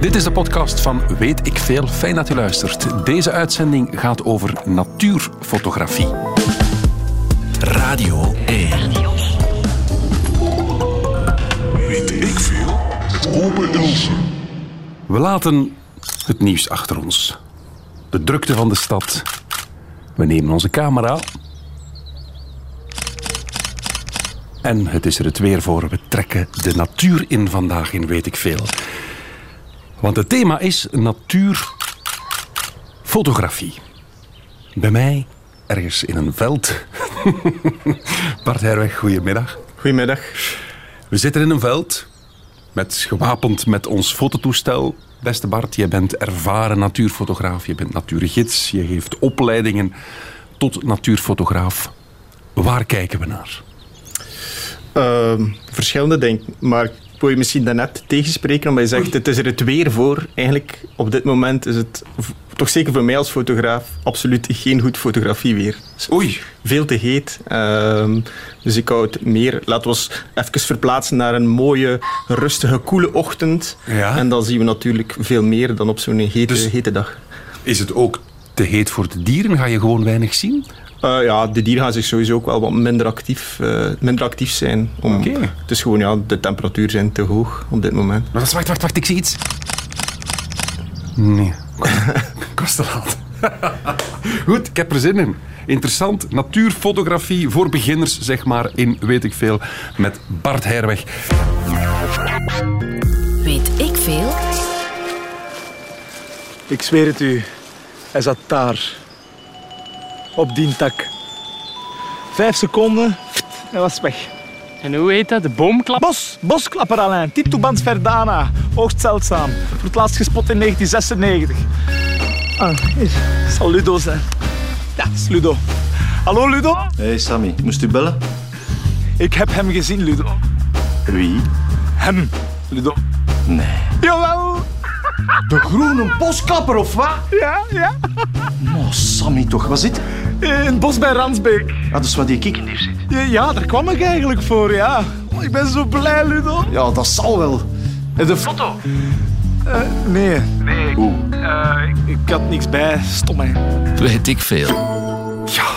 Dit is de podcast van Weet ik Veel. Fijn dat u luistert. Deze uitzending gaat over natuurfotografie. Radio 1. Weet ik veel? Met Ome Ilse. We laten het nieuws achter ons. De drukte van de stad. We nemen onze camera. En het is er het weer voor. We trekken de natuur in vandaag in Weet ik Veel. Want het thema is natuurfotografie. Bij mij, ergens in een veld. Bart Herweg, goedemiddag. Goedemiddag. We zitten in een veld, met, gewapend met ons fototoestel. Beste Bart, jij bent ervaren natuurfotograaf, je bent natuurgids, je geeft opleidingen tot natuurfotograaf. Waar kijken we naar? Ehm, verschillende dingen, maar wil je misschien daarnet tegenspreken omdat je zegt het is er het weer voor. Eigenlijk op dit moment is het, toch zeker voor mij als fotograaf, absoluut geen goed fotografieweer. Oei. Veel te heet. Ehm, dus ik hou het meer, laten we ons even verplaatsen naar een mooie, rustige, koele ochtend. Ja. En dan zien we natuurlijk veel meer dan op zo'n hete, Dus- hete dag. Is het ook te heet voor de dieren? Ga je gewoon weinig zien? Eh, ja, de dieren gaan zich sowieso ook wel wat minder actief, eh, minder actief zijn. Om, Oké. Het is gewoon, ja, de temperatuur zijn te hoog op dit moment. Maar wacht, wacht, wacht, ik zie iets. Nee, ik was te laat. Goed, ik heb er zin in. Interessant, natuurfotografie voor beginners, zeg maar, in Weet ik Veel, met Bart Herweg. Weet ik veel? Ik zweer het u, hij zat daar. Op die tak. Vijf seconden, hij was weg. En hoe heet dat? De boomklap? Bos, bosklapper Alain, Titubans verdana. Hoogst zeldzaam. Voor het laatst gespot in 1996. Ah, hier. zal Ludo zijn. Ja, het is Ludo. Hallo Ludo? Hey Sammy, moest u bellen? Ik heb hem gezien, Ludo. Wie? Hem, Ludo. Nee. Jawel. De groene bosklapper of wat? Ja, ja. Oh, Sammy toch, wat zit? In het bos bij Ransbeek. Ah, dat is wat die kikkendief zit. Ja, ja, daar kwam ik eigenlijk voor, ja. Oh, ik ben zo blij, Ludo. Ja, dat zal wel. En de foto? Nee, nee. Hoe? Eh, ik, ik had niks bij. Stom, hè. Weet ik veel. Ja,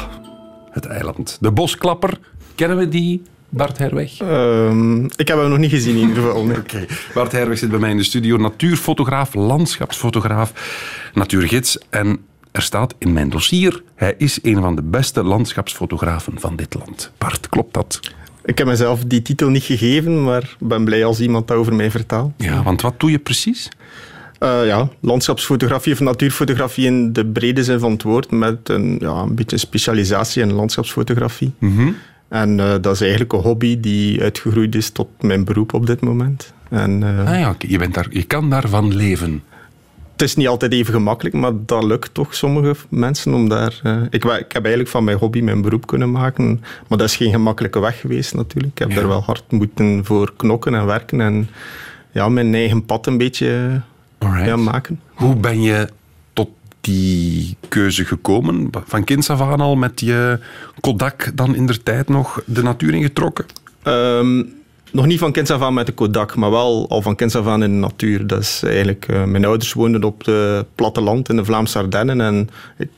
het eiland. De bosklapper, kennen we die, Bart Herweg? Ehm, ik heb hem nog niet gezien in ieder geval. nee. Bart Herweg zit bij mij in de studio. Natuurfotograaf, landschapsfotograaf, natuurgids. En er staat in mijn dossier, hij is een van de beste landschapsfotografen van dit land. Bart, klopt dat? Ik heb mezelf die titel niet gegeven, maar ik ben blij als iemand dat over mij vertaalt. Ja, want wat doe je precies? Eh, ja, landschapsfotografie of natuurfotografie in de brede zin van het woord, met een, ja, een beetje specialisatie in landschapsfotografie. En eh, dat is eigenlijk een hobby die uitgegroeid is tot mijn beroep op dit moment. En, eh, Ah ja, je, bent daar, je kan daarvan leven. Het is niet altijd even gemakkelijk, maar dat lukt toch sommige mensen om daar... eh, ik, ik heb eigenlijk van mijn hobby mijn beroep kunnen maken, maar dat is geen gemakkelijke weg geweest natuurlijk. Ik heb Ja. daar wel hard moeten voor knokken en werken en ja, mijn eigen pad een beetje ja, maken. Hoe ben je die keuze gekomen? Van kinds af aan al met je Kodak dan in der tijd nog de natuur ingetrokken? Ehm, nog niet van kinds af aan met de Kodak, maar wel al van kinds af aan in de natuur. Dat is eigenlijk, eh, mijn ouders woonden op het platteland in de Vlaamse Ardennen. En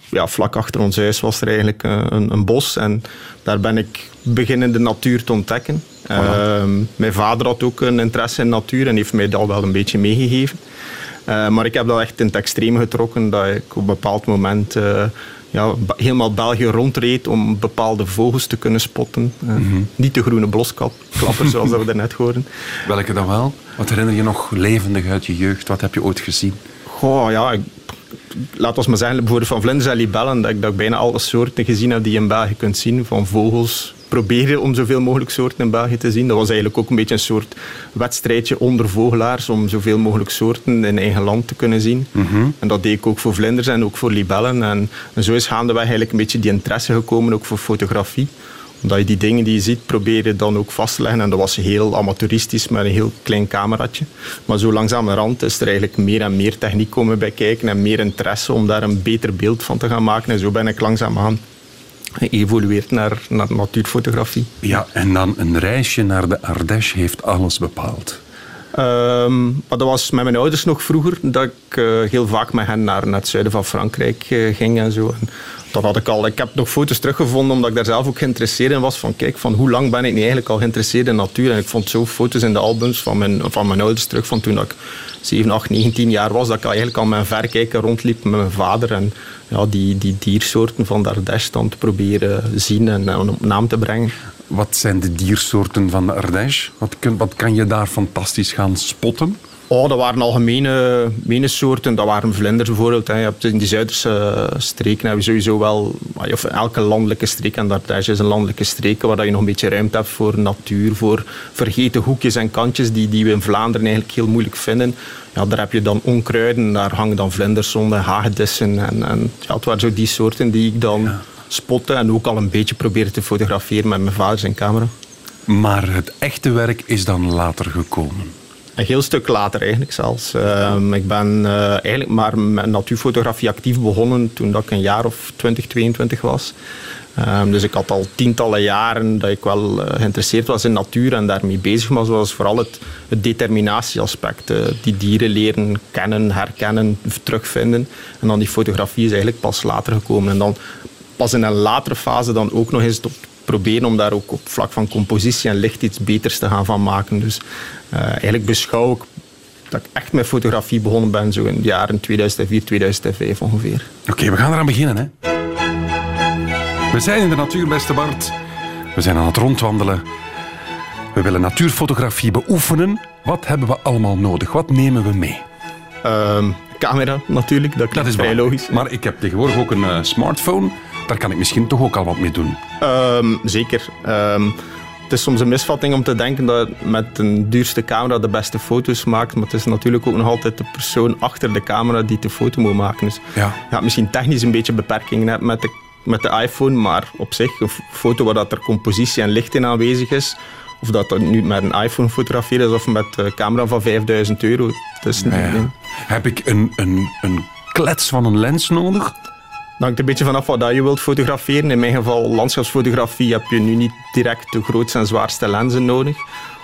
ja, vlak achter ons huis was er eigenlijk eh, een, een bos. En daar ben ik beginnen de natuur te ontdekken. Ehm, mijn vader had ook een interesse in natuur en heeft mij dat wel een beetje meegegeven. Eh, maar ik heb dat echt in het extreme getrokken, dat ik op een bepaald moment eh, ja, helemaal België rondreed om bepaalde vogels te kunnen spotten. Eh, Niet de groene blosklapper, zoals dat we daarnet hoorden. Welke dan wel? Wat herinner je nog levendig uit je jeugd? Wat heb je ooit gezien? Goh, ja, ik, laat ons maar zeggen, bijvoorbeeld van vlinders en libellen, dat ik, dat ik bijna alle soorten gezien heb die je in België kunt zien. Van vogels, probeerde om zoveel mogelijk soorten in België te zien. Dat was eigenlijk ook een beetje een soort wedstrijdje onder vogelaars om zoveel mogelijk soorten in eigen land te kunnen zien. En dat deed ik ook voor vlinders en ook voor libellen. En, en zo is gaandeweg eigenlijk een beetje die interesse gekomen, ook voor fotografie omdat je die dingen die je ziet, probeer je dan ook vast te leggen. En dat was heel amateuristisch met een heel klein cameraatje. Maar zo langzamerhand is er eigenlijk meer en meer techniek komen bij kijken en meer interesse om daar een beter beeld van te gaan maken. En zo ben ik langzaamaan geëvolueerd naar, naar natuurfotografie. Ja, en dan een reisje naar de Ardèche heeft alles bepaald. Ehm, maar dat was met mijn ouders nog vroeger, dat ik eh, heel vaak met hen naar, naar het zuiden van Frankrijk eh, ging en zo. En dat had ik al. Ik heb nog foto's teruggevonden omdat ik daar zelf ook geïnteresseerd in was. Van kijk, van hoe lang ben ik nu eigenlijk al geïnteresseerd in natuur? En ik vond zo foto's in de albums van mijn, van mijn ouders terug van toen ik 7, 8, 19 jaar was. Dat ik eigenlijk al met een verrekijker rondliep met mijn vader. En ja, die, die diersoorten van de Ardèche te proberen zien en, en op naam te brengen. Wat zijn de diersoorten van de Ardèche? Wat, kun- wat kan je daar fantastisch gaan spotten? Oh, dat waren algemene, algemene soorten. Dat waren vlinders bijvoorbeeld. hè. Je hebt in die Zuiderse eh, streken heb je sowieso wel... Of elke landelijke streek, en daar is een landelijke streek waar je nog een beetje ruimte hebt voor natuur, voor vergeten hoekjes en kantjes die, die we in Vlaanderen eigenlijk heel moeilijk vinden. Ja, daar heb je dan onkruiden, daar hangen dan vlinders onder, hagedissen. En, en ja, het waren zo die soorten die ik dan spotte en ook al een beetje probeerde te fotograferen met mijn vader zijn camera. Maar het echte werk is dan later gekomen. Een heel stuk later eigenlijk zelfs. Ehm, ik ben eh, eigenlijk maar met natuurfotografie actief begonnen toen dat ik een jaar of 20, 22 was. Ehm, dus ik had al tientallen jaren dat ik wel eh, geïnteresseerd was in natuur en daarmee bezig was. was vooral het, determinatieaspect. eh, die dieren leren kennen, herkennen, terugvinden. En dan die fotografie is eigenlijk pas later gekomen. En dan pas in een latere fase dan ook nog eens te proberen om daar ook op vlak van compositie en licht iets beters te gaan van maken. Dus eh, eigenlijk beschouw ik dat ik echt met fotografie begonnen ben zo in de jaren 2004, 2005 ongeveer. Oké, we gaan eraan beginnen. Hè. We zijn in de natuur, beste Bart. We zijn aan het rondwandelen. We willen natuurfotografie beoefenen. Wat hebben we allemaal nodig? Wat nemen we mee? Ehm, camera natuurlijk, dat, Dat is vrij logisch. Maar ik heb tegenwoordig ook een eh, smartphone. Daar kan ik misschien toch ook al wat mee doen. Ehm, zeker. Ehm, het is soms een misvatting om te denken dat je met een duurste camera de beste foto's maakt. Maar het is natuurlijk ook nog altijd de persoon achter de camera die de foto moet maken. Dus Ja. ja, misschien technisch een beetje beperkingen hebt met de, met de iPhone. Maar op zich, een foto waar dat er compositie en licht in aanwezig is. Of dat dat nu met een iPhone fotograferen is of met een camera van 5000 euro. Het is niet, Ja, ja. Heb ik een, een, een klets van een lens nodig? Hangt een beetje vanaf wat je wilt fotograferen. In mijn geval, landschapsfotografie, heb je nu niet direct de grootste en zwaarste lenzen nodig.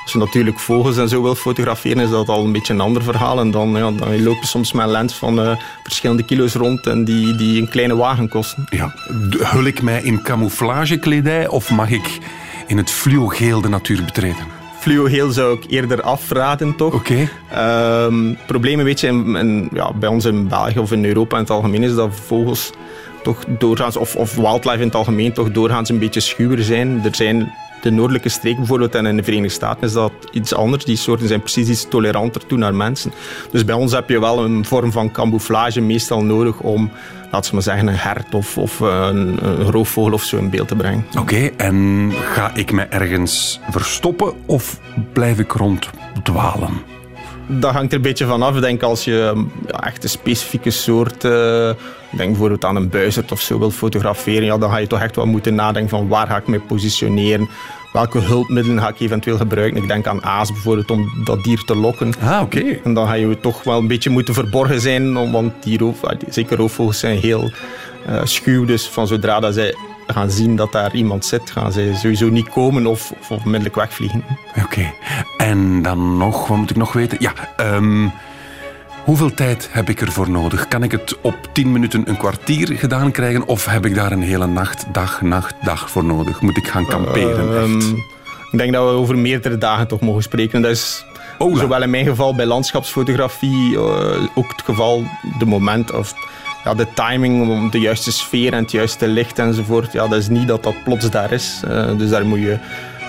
Als je natuurlijk vogels en zo wilt fotograferen, is dat al een beetje een ander verhaal. En dan, ja, dan loop je soms met een lens van eh, verschillende kilo's rond en die, die een kleine wagen kosten. Ja. Hul ik mij in camouflagekledij of mag ik in het fluogeel de natuur betreden? Fluogeel zou ik eerder afraden, toch? Oké. Ehm, het probleem een beetje in, in- ja, bij ons in België of in Europa in het algemeen is dat vogels toch doorgaans, of, of wildlife in het algemeen, toch doorgaans een beetje schuwer zijn. Er zijn de noordelijke streek bijvoorbeeld en in de Verenigde Staten is dat iets anders. Die soorten zijn precies iets toleranter toe naar mensen. Dus bij ons heb je wel een vorm van camouflage meestal nodig om, laten we maar zeggen, een hert of, of een, een roofvogel of zo in beeld te brengen. Oké, en ga ik me ergens verstoppen of blijf ik ronddwalen? Dat hangt er een beetje van af. Ik denk als je ja, echt een specifieke soort, eh, denk bijvoorbeeld aan een buizerd of zo wil fotograferen, ja, dan ga je toch echt wel moeten nadenken van waar ga ik mij positioneren, welke hulpmiddelen ga ik eventueel gebruiken. Ik denk aan aas bijvoorbeeld om dat dier te lokken. Ah, oké. En dan ga je toch wel een beetje moeten verborgen zijn, want die roof, ah, zeker roofvogels zijn heel eh, schuw. Dus van zodra dat zij gaan zien dat daar iemand zit, gaan zij sowieso niet komen of, of onmiddellijk wegvliegen. Oké. En dan nog, wat moet ik nog weten? Ja, ehm, hoeveel tijd heb ik ervoor nodig? Kan ik het op 10 minuten, een kwartier gedaan krijgen? Of heb ik daar een hele nacht, dag, nacht, dag voor nodig? Moet ik gaan kamperen? Ehm, ik denk dat we over meerdere dagen toch mogen spreken. Dat is Oh, zowel in mijn geval bij landschapsfotografie eh, ook het geval, de moment of ja, de timing om de juiste sfeer en het juiste licht enzovoort. Ja, dat is niet dat dat plots daar is. Eh, dus daar moet je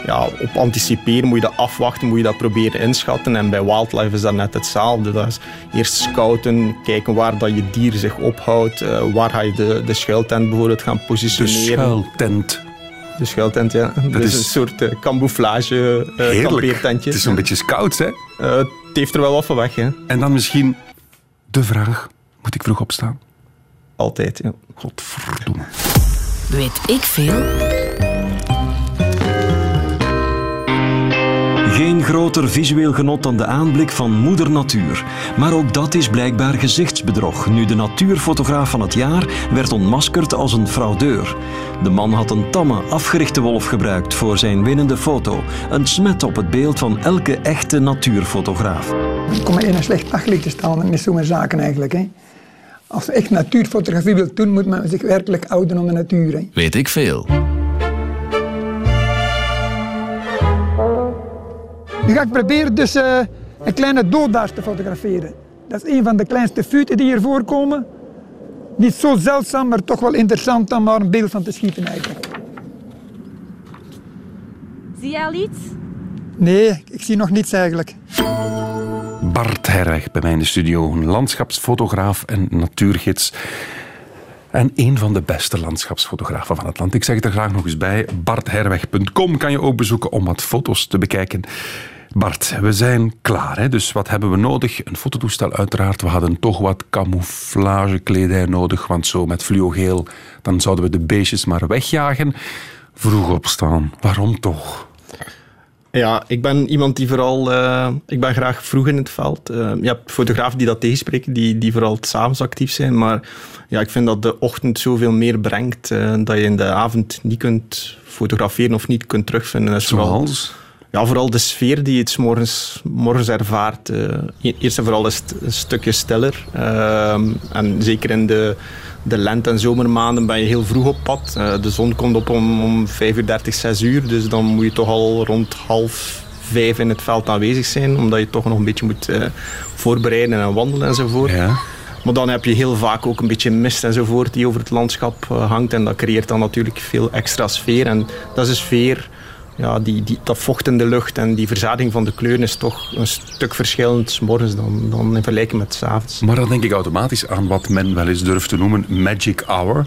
ja, op anticiperen, moet je dat afwachten, moet je dat proberen inschatten. En bij wildlife is dat net hetzelfde. Dat is eerst scouten, kijken waar dat je dier zich ophoudt, eh, waar ga je de, de schuiltent bijvoorbeeld gaan de positioneren. schuiltent. De schuiltent, ja. Dat is is- een soort eh, camouflage uh, kampeertentje. Het is een beetje scouts, hè? Het heeft er wel wat van weg, hè. En dan misschien de vraag, moet ik vroeg opstaan? Altijd, ja. Godverdomme. Weet ik veel? Geen groter visueel genot dan de aanblik van moeder natuur. Maar ook dat is blijkbaar gezichtsbedrog, nu de natuurfotograaf van het jaar werd ontmaskerd als een fraudeur. De man had een tamme, afgerichte wolf gebruikt voor zijn winnende foto. Een smet op het beeld van elke echte natuurfotograaf. Ik kom maar in een slecht daglicht te staan met zo'n zaken eigenlijk. Hè. Als je echt natuurfotografie wilt doen, moet men zich werkelijk houden om de natuur. Hè. Weet ik veel. Nu ga ik proberen dus eh, een kleine dooddaars te fotograferen. Dat is een van de kleinste futen die hier voorkomen. Niet zo zeldzaam, maar toch wel interessant om daar een beeld van te schieten eigenlijk. Zie je al iets? Nee, ik zie nog niets eigenlijk. Bart Herweg bij mij in de studio, een landschapsfotograaf en natuurgids. En een van de beste landschapsfotografen van het land. Ik zeg het er graag nog eens bij. Bartherweg.com kan je ook bezoeken om wat foto's te bekijken. Bart, we zijn klaar. Hè? Dus wat hebben we nodig? Een fototoestel uiteraard. We hadden toch wat camouflagekledij nodig. Want zo met fluogeel, dan zouden we de beestjes maar wegjagen. Vroeg opstaan. Waarom toch? Ja, ik ben iemand die vooral... eh, ik ben graag vroeg in het veld. Eh, je hebt fotografen die dat tegenspreken, die, die vooral s'avonds actief zijn. Maar ja, ik vind dat de ochtend zoveel meer brengt eh, dat je in de avond niet kunt fotograferen of niet kunt terugvinden. Dat is vooral-? Ja, vooral de sfeer die je het morgens, morgens ervaart. e- eerst en vooral is het een stukje stiller. Ehm, en zeker in de, de lente- en zomermaanden ben je heel vroeg op pad. Eh, de zon komt op om, om 5 uur 30, 6 uur. Dus dan moet je toch al rond half vijf in het veld aanwezig zijn. Omdat je toch nog een beetje moet eh, voorbereiden en wandelen enzovoort. Ja. Maar dan heb je heel vaak ook een beetje mist enzovoort die over het landschap eh, hangt. En dat creëert dan natuurlijk veel extra sfeer. En dat is een sfeer, ja, die, die, dat vocht in de lucht en die verzadiging van de kleuren is toch een stuk verschillend 's morgens dan, dan in vergelijking met 's avonds. Maar dan denk ik automatisch aan wat men wel eens durft te noemen magic hour.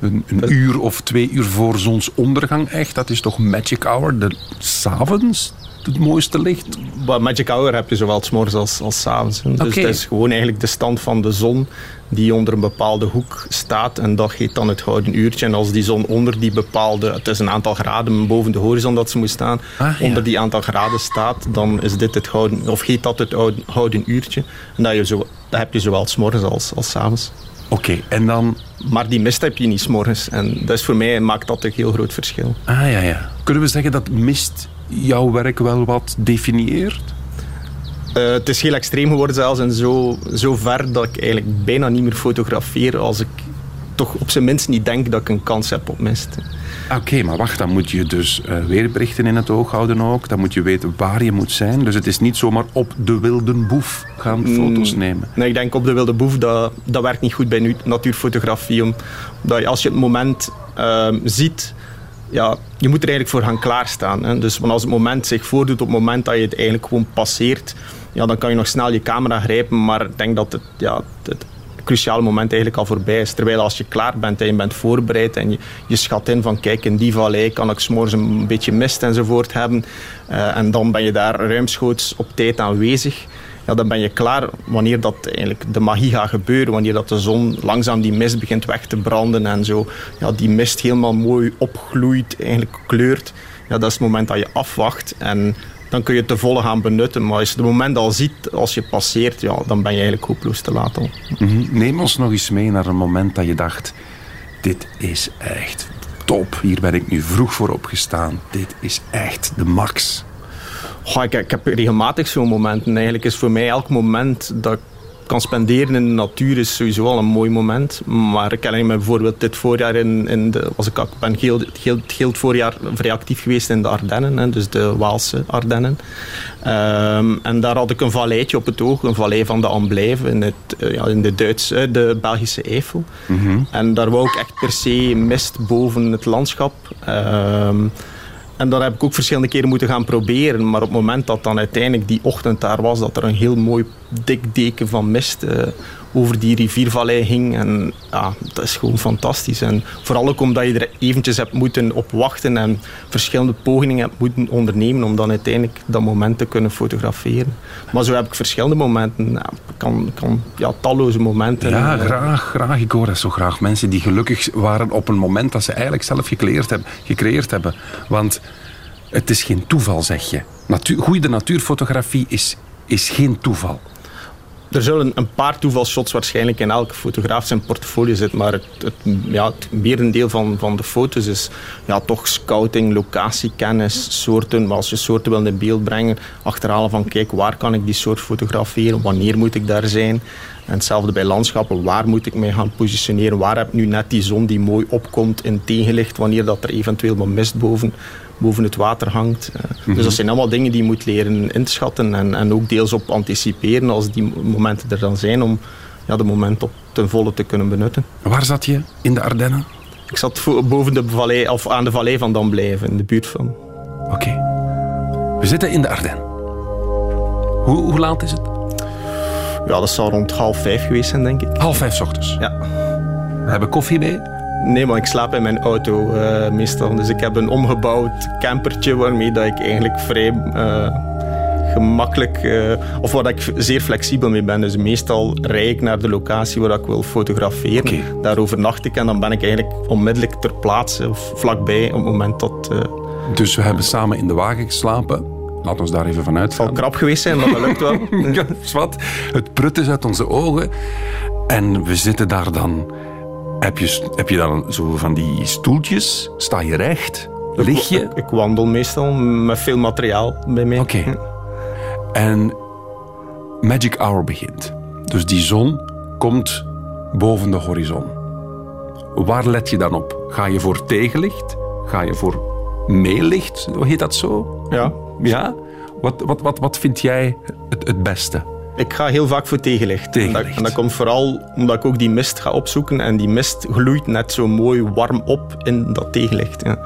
Een, een uur of twee uur voor zonsondergang, echt. Dat is toch magic hour? De, s'avonds het mooiste licht. Maar Magic Hour heb je zowel 's morgens als, als 's avonds. Dus het is gewoon eigenlijk de stand van de zon die onder een bepaalde hoek staat. En dat heet dan het gouden uurtje. En als die zon onder die bepaalde, het is een aantal graden boven de horizon dat ze moet staan, Ah, ja. onder die aantal graden staat, dan is dit het gouden, of heet dat het oud- gouden uurtje. En dat, je zo, dat heb je zowel 's morgens als, als 's avonds. Oké, en dan... Maar die mist heb je niet 's morgens. En dat is voor mij maakt dat een heel groot verschil. Ah ja, ja. Kunnen we zeggen dat mist jouw werk wel wat definieert? Eh, het is heel extreem geworden zelfs en zo, zo ver dat ik eigenlijk bijna niet meer fotografeer als ik toch op zijn minst niet denk dat ik een kans heb op mist. Oké, maar wacht, dan moet je dus eh, weerberichten in het oog houden ook. Dan moet je weten waar je moet zijn. Dus het is niet zomaar op de wilde boef gaan foto's nemen. Nee, ik denk op de wilde boef, dat, dat werkt niet goed bij nu- natuurfotografie. Omdat je, als je het moment ehm, ziet, ja, je moet er eigenlijk voor gaan klaarstaan. Hè. Dus want als het moment zich voordoet op het moment dat je het eigenlijk gewoon passeert, ja, dan kan je nog snel je camera grijpen. Maar ik denk dat het, ja, het cruciale moment eigenlijk al voorbij is. Terwijl als je klaar bent en je bent voorbereid en je, je schat in van kijk, in die vallei kan ik s'morgens een beetje mist enzovoort hebben. eh, en dan ben je daar ruimschoots op tijd aanwezig ja, dan ben je klaar wanneer dat eigenlijk de magie gaat gebeuren. Wanneer dat de zon langzaam die mist begint weg te branden en zo. Ja, die mist helemaal mooi opgloeit, eigenlijk kleurt. Ja, dat is het moment dat je afwacht en dan kun je het te volle gaan benutten. Maar als je het moment al ziet, als je passeert, ja, dan ben je eigenlijk hopeloos te laat al. Mhm. Neem ons nog eens mee naar een moment dat je dacht... Dit is echt top. Hier ben ik nu vroeg voor opgestaan. Dit is echt de max. Goh, ik, ik heb regelmatig zo'n momenten. Eigenlijk is voor mij elk moment dat ik kan spenderen in de natuur is sowieso al een mooi moment. Maar ik herinner me bijvoorbeeld dit voorjaar in, in de, was ik, ik ben het voorjaar vrij actief geweest in de Ardennen, hè, dus de Waalse Ardennen. Ehm, en daar had ik een valleitje op het oog, een vallei van de Amblijve in, het, eh, ja, in de, Duits, eh, de Belgische Eifel. En daar wou ik echt per se mist boven het landschap. Ehm, en dat heb ik ook verschillende keren moeten gaan proberen. Maar op het moment dat dan uiteindelijk die ochtend daar was, dat er een heel mooi dik deken van mist eh, over die riviervallei hing. En ja, dat is gewoon fantastisch. En vooral ook omdat je er eventjes hebt moeten op wachten en verschillende pogingen hebt moeten ondernemen om dan uiteindelijk dat moment te kunnen fotograferen. Maar zo heb ik verschillende momenten. Ja, kan, kan, ja, talloze momenten. Ja, Eh, graag, graag. Ik hoor dat zo graag. Mensen die gelukkig waren op een moment dat ze eigenlijk zelf gecreëerd hebben. Gecreëerd hebben. Want Het is geen toeval, zeg je. Natuur, goede natuurfotografie is, is geen toeval. Er zullen een paar toevalshots waarschijnlijk in elke fotograaf zijn portfolio zitten, maar het, het, ja, merendeel van, van de foto's is ja, toch scouting, locatiekennis, soorten. Maar als je soorten wil in beeld brengen, achterhalen van kijk, waar kan ik die soort fotograferen, wanneer moet ik daar zijn. En hetzelfde bij landschappen, waar moet ik mij gaan positioneren, waar heb ik nu net die zon die mooi opkomt in tegenlicht, wanneer dat er eventueel wat mist boven boven het water hangt. Eh, Dus dat zijn allemaal dingen die je moet leren inschatten en, en ook deels op anticiperen als die momenten er dan zijn om ja, de moment op ten volle te kunnen benutten. Waar zat je in de Ardennen? Ik zat boven de vallei, of aan de vallei van Damblijven, in de buurt van. Oké. We zitten in de Ardennen. Hoe, hoe laat is het? Ja, dat zal rond half vijf geweest zijn, denk ik. Half vijf 's ochtends. Ja. We hebben koffie mee. Nee, maar ik slaap in mijn auto eh, meestal. Dus ik heb een omgebouwd campertje waarmee dat ik eigenlijk vrij eh, gemakkelijk, eh, of waar ik zeer flexibel mee ben. Dus meestal rij ik naar de locatie waar ik wil fotograferen. Daar overnacht ik en dan ben ik eigenlijk onmiddellijk ter plaatse of vlakbij op het moment dat het Dus we hebben samen in de wagen geslapen. Laat ons daar even van zal uitgaan. krap geweest zijn, maar dat lukt wel. Ja. Het prut is uit onze ogen. En we zitten daar dan... Heb je, heb je dan zo van die stoeltjes? Sta je recht? Lig je? Ik, ik wandel meestal met veel materiaal bij mij. Oké. En Magic Hour begint. Dus die zon komt boven de horizon. Waar let je dan op? Ga je voor tegenlicht? Ga je voor meelicht? Hoe heet dat zo? Ja. Ja? Wat, wat, wat, wat vind jij het, het beste? Ik ga heel vaak voor tegenlicht. Tegenlicht. En dat, en dat komt vooral omdat ik ook die mist ga opzoeken. En die mist gloeit net zo mooi warm op in dat tegenlicht. Ja.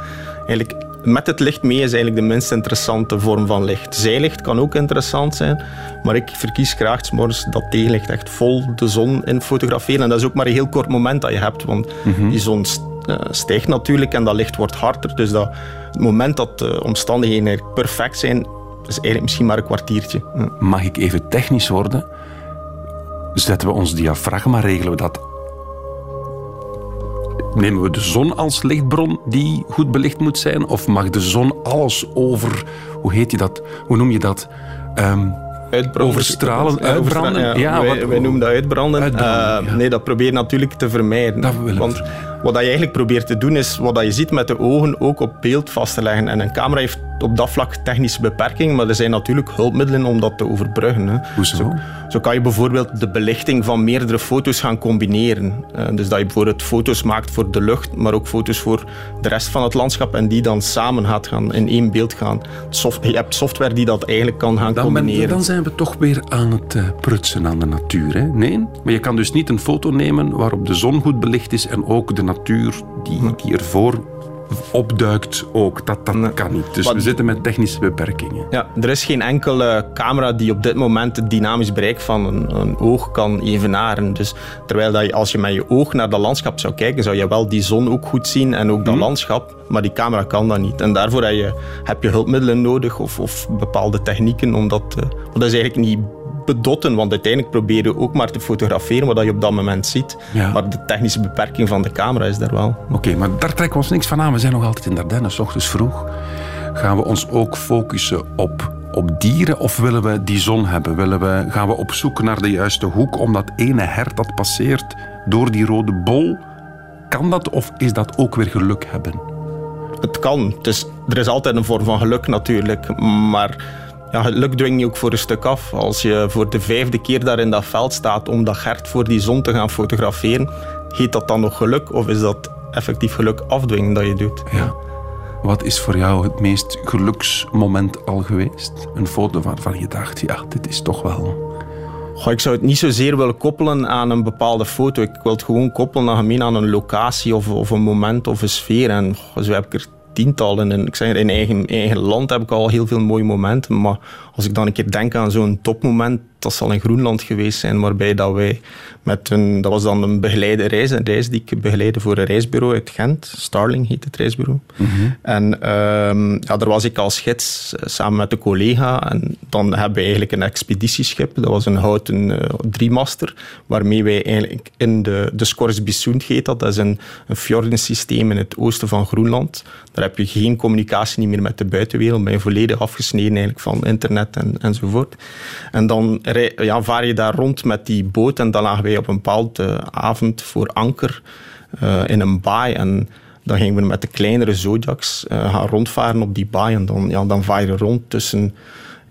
Eigenlijk, met het licht mee is eigenlijk de minst interessante vorm van licht. Zijlicht kan ook interessant zijn. Maar ik verkies graag morgens dat tegenlicht echt vol de zon in fotograferen. En dat is ook maar een heel kort moment dat je hebt. Want die zon eh, stijgt natuurlijk en dat licht wordt harder. Dus dat, het moment dat de omstandigheden perfect zijn, is eigenlijk misschien maar een kwartiertje. Ja. Mag ik even technisch worden? Zetten we ons diafragma, regelen we dat? Nemen we de zon als lichtbron die goed belicht moet zijn? Of mag de zon alles over, hoe heet je dat? Hoe noem je dat? Uitbranden. Overstralen, uitbranden. Ja, wij, wat- wij noemen dat uitbranden. Uitbranden, Eh, ja. Nee, dat probeer je natuurlijk te vermijden. Dat we Want vermijden. Wat je eigenlijk probeert te doen, is wat je ziet met de ogen ook op beeld vast te leggen. En een camera heeft op dat vlak technische beperkingen, maar er zijn natuurlijk hulpmiddelen om dat te overbruggen. Hè. Hoezo? Zo, zo kan je bijvoorbeeld de belichting van meerdere foto's gaan combineren. Eh, dus dat je bijvoorbeeld foto's maakt voor de lucht, maar ook foto's voor de rest van het landschap en die dan samen gaat gaan, in één beeld gaan. Soft- je hebt software die dat eigenlijk kan gaan dan, ben- combineren. dan zijn we toch weer aan het eh, prutsen aan de natuur. Hè? Nee? Maar je kan dus niet een foto nemen waarop de zon goed belicht is en ook de natuur die, die ervoor opduikt ook. Dat, dat kan niet. Dus Wat- we zitten met technische beperkingen. Ja, er is geen enkele camera die op dit moment het dynamisch bereik van een, een oog kan evenaren. Dus terwijl dat je, als je met je oog naar dat landschap zou kijken, zou je wel die zon ook goed zien en ook dat landschap. Maar die camera kan dat niet. En daarvoor heb je, heb je hulpmiddelen nodig of, of bepaalde technieken. Omdat, eh, dat is eigenlijk niet bedotten, want uiteindelijk probeer je ook maar te fotograferen wat je op dat moment ziet. Ja. Maar de technische beperking van de camera is daar wel. Oké, maar daar trekken we ons niks van aan. We zijn nog altijd in Dardenne, s ochtends vroeg. Gaan we ons ook focussen op, op dieren of willen we die zon hebben? Willen we, gaan we op zoek naar de juiste hoek om dat ene hert dat passeert door die rode bol? Kan dat of is dat ook weer geluk hebben? Het kan. Er is altijd een vorm van geluk natuurlijk. Maar ja, geluk dwing je ook voor een stuk af. Als je voor de vijfde keer daar in dat veld staat om dat gert voor die zon te gaan fotograferen, heet dat dan nog geluk of is dat effectief geluk afdwingen dat je doet? Ja. Wat is voor jou het meest geluksmoment al geweest? Een foto waarvan je dacht, ja, dit is toch wel... Goh, ik zou het niet zozeer willen koppelen aan een bepaalde foto. Ik wil het gewoon koppelen aan, een locatie of, of een moment of een sfeer. En goh, zo heb ik er tientallen. En ik zeg, in eigen, eigen land heb ik al heel veel mooie momenten. Maar als ik dan een keer denk aan zo'n topmoment, dat zal in Groenland geweest zijn, waarbij dat wij met een, dat was dan een begeleide reis, een reis die ik begeleide voor een reisbureau uit Gent. Starling heet het reisbureau. En ehm, ja, daar was ik als gids eh, samen met een collega. En dan hebben we eigenlijk een expeditieschip. Dat was een houten eh, driemaster, waarmee wij eigenlijk in de, de Scoresbysund heet dat. Dat is een, een fjordensysteem in het oosten van Groenland. Daar heb je geen communicatie niet meer met de buitenwereld. Ben je volledig afgesneden eigenlijk van internet en, enzovoort. En dan ja, vaar je daar rond met die boot en dan lagen wij op een bepaalde avond voor anker eh, in een baai. En dan gingen we met de kleinere Zodiacs eh, gaan rondvaren op die baai. En dan, ja, dan vaar je rond tussen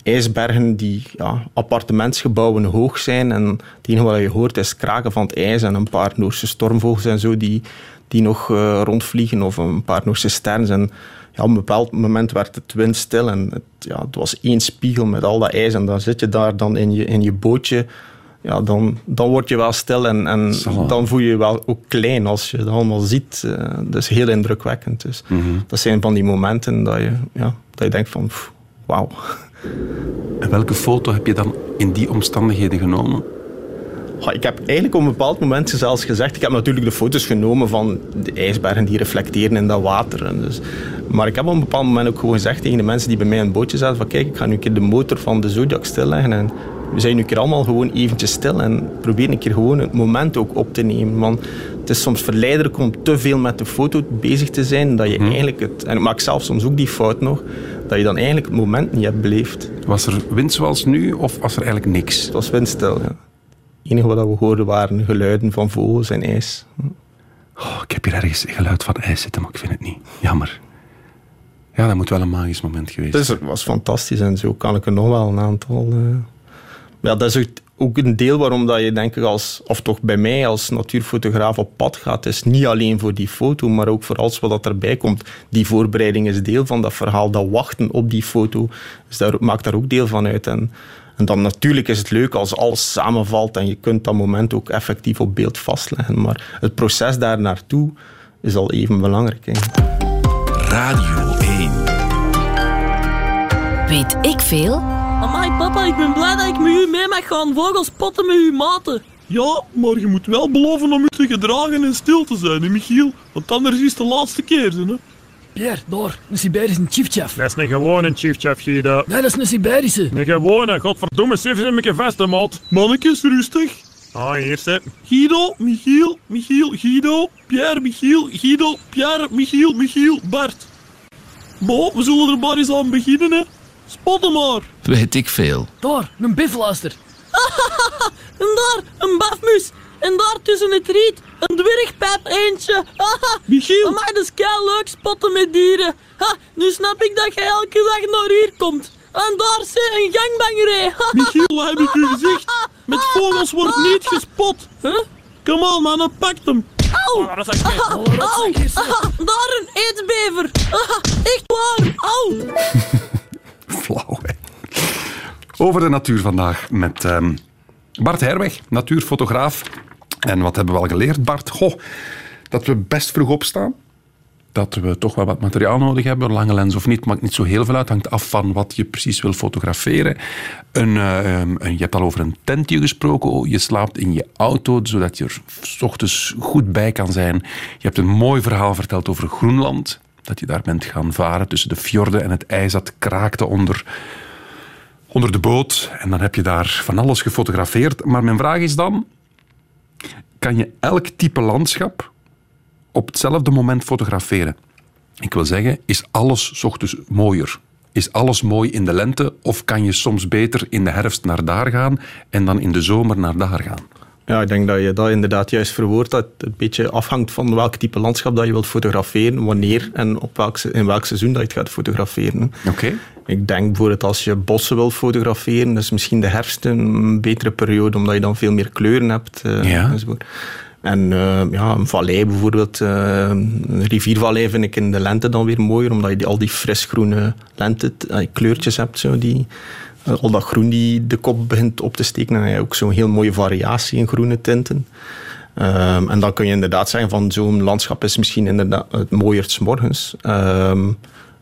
ijsbergen die ja, appartementsgebouwen hoog zijn. En het enige wat je hoort is kraken van het ijs en een paar Noorse stormvogels en zo die, die nog eh, rondvliegen. Of een paar Noorse sterns. En ja, op een bepaald moment werd het windstil en het, ja, het was één spiegel met al dat ijs. En dan zit je daar dan in je, in je bootje. Ja, dan, dan word je wel stil en, en dan voel je je wel ook klein als je het allemaal ziet. Dat is heel indrukwekkend. Dus dat zijn van die momenten dat je, ja, dat je denkt van, wauw. En welke foto heb je dan in die omstandigheden genomen? Ik heb eigenlijk op een bepaald moment zelfs gezegd, ik heb natuurlijk de foto's genomen van de ijsbergen die reflecteren in dat water. En dus, maar ik heb op een bepaald moment ook gewoon gezegd tegen de mensen die bij mij in het bootje zaten, van kijk, ik ga nu een keer de motor van de Zodiac stilleggen en we zijn nu een keer allemaal gewoon eventjes stil en probeer een keer gewoon het moment ook op te nemen. Want het is soms verleidelijk om te veel met de foto bezig te zijn, dat je eigenlijk het, en ik maak zelf soms ook die fout nog, dat je dan eigenlijk het moment niet hebt beleefd. Was er wind zoals nu of was er eigenlijk niks? Het was windstil, ja. Enige wat we hoorden waren geluiden van vogels en ijs. Oh, ik heb hier ergens geluid van ijs zitten, maar ik vind het niet. Jammer. Ja, dat moet wel een magisch moment geweest Dus het was fantastisch en zo kan ik er nog wel een aantal. eh. Ja, dat is ook- ook een deel waarom dat je denk ik als, of toch bij mij als natuurfotograaf op pad gaat, is niet alleen voor die foto, maar ook voor alles wat dat erbij komt. Die voorbereiding is deel van dat verhaal, dat wachten op die foto, dus daar, maakt daar ook deel van uit. En, en dan natuurlijk is het leuk als alles samenvalt en je kunt dat moment ook effectief op beeld vastleggen, maar het proces daar naartoe is al even belangrijk. Eigenlijk. Radio 1. Weet ik veel? Amai papa, ik ben blij dat ik met u mee mag gaan vogels spotten met uw maten. Ja, maar je moet wel beloven om je te gedragen en stil te zijn, hè, Michiel? Want anders is het de laatste keer, hè? Pierre, daar, een Siberische chiefchef. Dat is een gewone chiefchef, Guido. Nee, dat is een Siberische. Een gewone, godverdomme, sif eens een vast, hè, maat. Mannetjes, rustig. Ah, hier zit. Guido, Michiel, Michiel, Guido, Pierre, Michiel, Guido, Pierre, Michiel, Michiel, Bart. Bo, we zullen er maar eens aan beginnen, hè. Spotten maar. Weet ik veel. Daar, een bifluister. en daar, een bafmus. En daar tussen het riet, een dwergpijp eentje. Michiel. Amai, dat is kei leuk spotten met dieren. Ha, nu snap ik dat jij elke dag naar hier komt. En daar zit een gangbangerij. Michiel, wat heb ik u gezegd? Met vogels wordt niet gespot. Huh? Kom aan, man, pak hem. Auw! Oh, dat is echt- Auw! Auw! Daar een eetsbever! Ah, Echt waar! Auw! Flauw, hè. Over de natuur vandaag met ehm, Bart Herweg, natuurfotograaf. En wat hebben we al geleerd, Bart? Goh, dat we best vroeg opstaan. Dat we toch wel wat materiaal nodig hebben, lange lens of niet, maakt niet zo heel veel uit. Hangt af van wat je precies wil fotograferen. Een, eh, een- je hebt al over een tentje gesproken. Oh, Je slaapt in je auto, zodat je er s ochtends goed bij kan zijn. Je hebt een mooi verhaal verteld over Groenland. Dat je daar bent gaan varen tussen de fjorden en het ijs dat kraakte onder, onder de boot. En dan heb je daar van alles gefotografeerd. Maar mijn vraag is dan, kan je elk type landschap op hetzelfde moment fotograferen? Ik wil zeggen, is alles ochtends mooier? Is alles mooi in de lente of kan je soms beter in de herfst naar daar gaan en dan in de zomer naar daar gaan? Ja, ik denk dat je dat inderdaad juist verwoordt. Dat het een beetje afhangt van welk type landschap dat je wilt fotograferen, wanneer en op welk, in welk seizoen dat je het gaat fotograferen. Oké. Ik denk bijvoorbeeld als je bossen wil fotograferen, is misschien de herfst een betere periode, omdat je dan veel meer kleuren hebt. eh, Ja. enzovoort. En eh, ja, een vallei bijvoorbeeld, eh, een riviervallei vind ik in de lente dan weer mooier, omdat je die, al die frisgroene lente kleurtjes hebt. Zo, die, al dat groen die de kop begint op te steken. En dan heb je ook zo'n heel mooie variatie in groene tinten. Ehm, en dan kun je inderdaad zeggen van zo'n landschap is misschien inderdaad het mooier 's morgens. Ehm,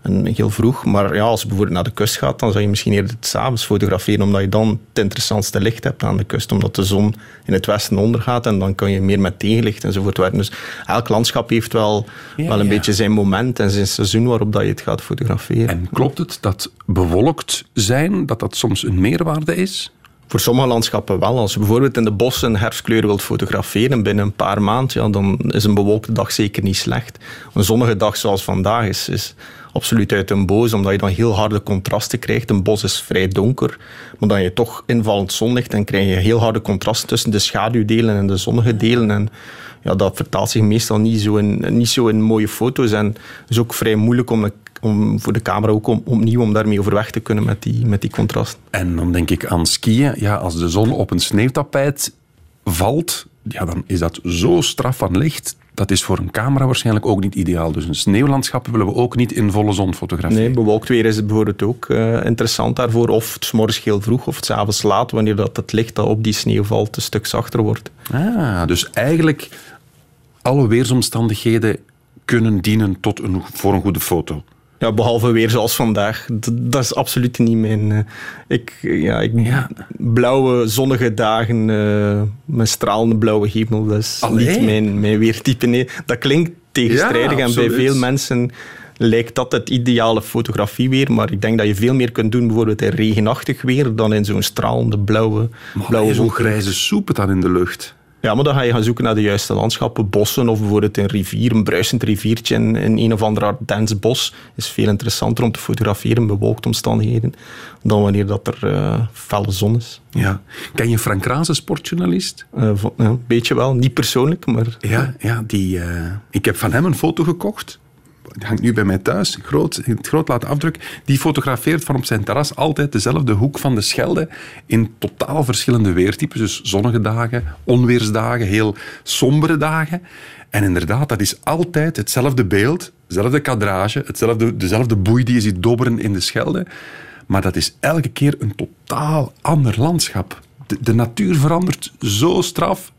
en heel vroeg. Maar ja, als je bijvoorbeeld naar de kust gaat, dan zou je misschien eerder het s'avonds fotograferen, omdat je dan het interessantste licht hebt aan de kust, omdat de zon in het westen ondergaat en dan kan je meer met tegenlicht enzovoort werken. Dus elk landschap heeft wel, Ja, wel een ja. beetje zijn moment en zijn seizoen waarop dat je het gaat fotograferen. En klopt het dat bewolkt zijn, dat dat soms een meerwaarde is? Voor sommige landschappen wel. Als je bijvoorbeeld in de bossen herfstkleuren wilt fotograferen binnen een paar maanden, ja, dan is een bewolkte dag zeker niet slecht. Een zonnige dag zoals vandaag is, is absoluut uit een boos, omdat je dan heel harde contrasten krijgt. Een bos is vrij donker, maar dan je toch invallend zonlicht en krijg je heel harde contrasten tussen de schaduwdelen en de zonnige delen. En ja, dat vertaalt zich meestal niet zo in, niet zo in mooie foto's. En het is ook vrij moeilijk om, om voor de camera ook om, opnieuw om daarmee overweg te kunnen met die, met die contrasten. En dan denk ik aan skiën. Ja, als de zon op een sneeuwtapijt valt, ja, dan is dat zo straf van licht. Dat is voor een camera waarschijnlijk ook niet ideaal. Dus een sneeuwlandschap willen we ook niet in volle zon fotograferen. Nee, bewolkt weer is het bijvoorbeeld ook eh, interessant daarvoor. Of het morgens heel vroeg of het avonds laat, wanneer dat het licht dat op die sneeuw valt een stuk zachter wordt. Ah, dus eigenlijk alle weersomstandigheden kunnen dienen tot een, voor een goede foto. Ja, behalve weer zoals vandaag. D- dat is absoluut niet mijn... eh, ik, ja, ik, Blauwe, zonnige dagen eh, met stralende blauwe hemel, dat is Allee. niet mijn, mijn weertype. Nee. Dat klinkt tegenstrijdig Ja, en bij veel mensen lijkt dat het ideale fotografie weer. Maar ik denk dat je veel meer kunt doen bijvoorbeeld in regenachtig weer dan in zo'n stralende blauwe, Maar blauwe zo'n grijze soep dan in de lucht. Ja, maar dan ga je gaan zoeken naar de juiste landschappen. Bossen of bijvoorbeeld een rivier, een bruisend riviertje in, in een of ander dens bos is veel interessanter om te fotograferen in bewolkte omstandigheden dan wanneer dat er eh, felle zon is. Ja. Ken je Frank Raas, een sportjournalist? Eh, van- ja, een beetje wel, niet persoonlijk, maar... Ja, ja die, eh, ik heb van hem een foto gekocht. Die hangt nu bij mij thuis, groot, het groot laten afdruk. Die fotografeert van op zijn terras altijd dezelfde hoek van de Schelde in totaal verschillende weertypes. Dus zonnige dagen, onweersdagen, heel sombere dagen. En inderdaad, dat is altijd hetzelfde beeld, hetzelfde kadrage, hetzelfde, dezelfde boei die je ziet dobberen in de Schelde. Maar dat is elke keer een totaal ander landschap. De natuur verandert zo straf.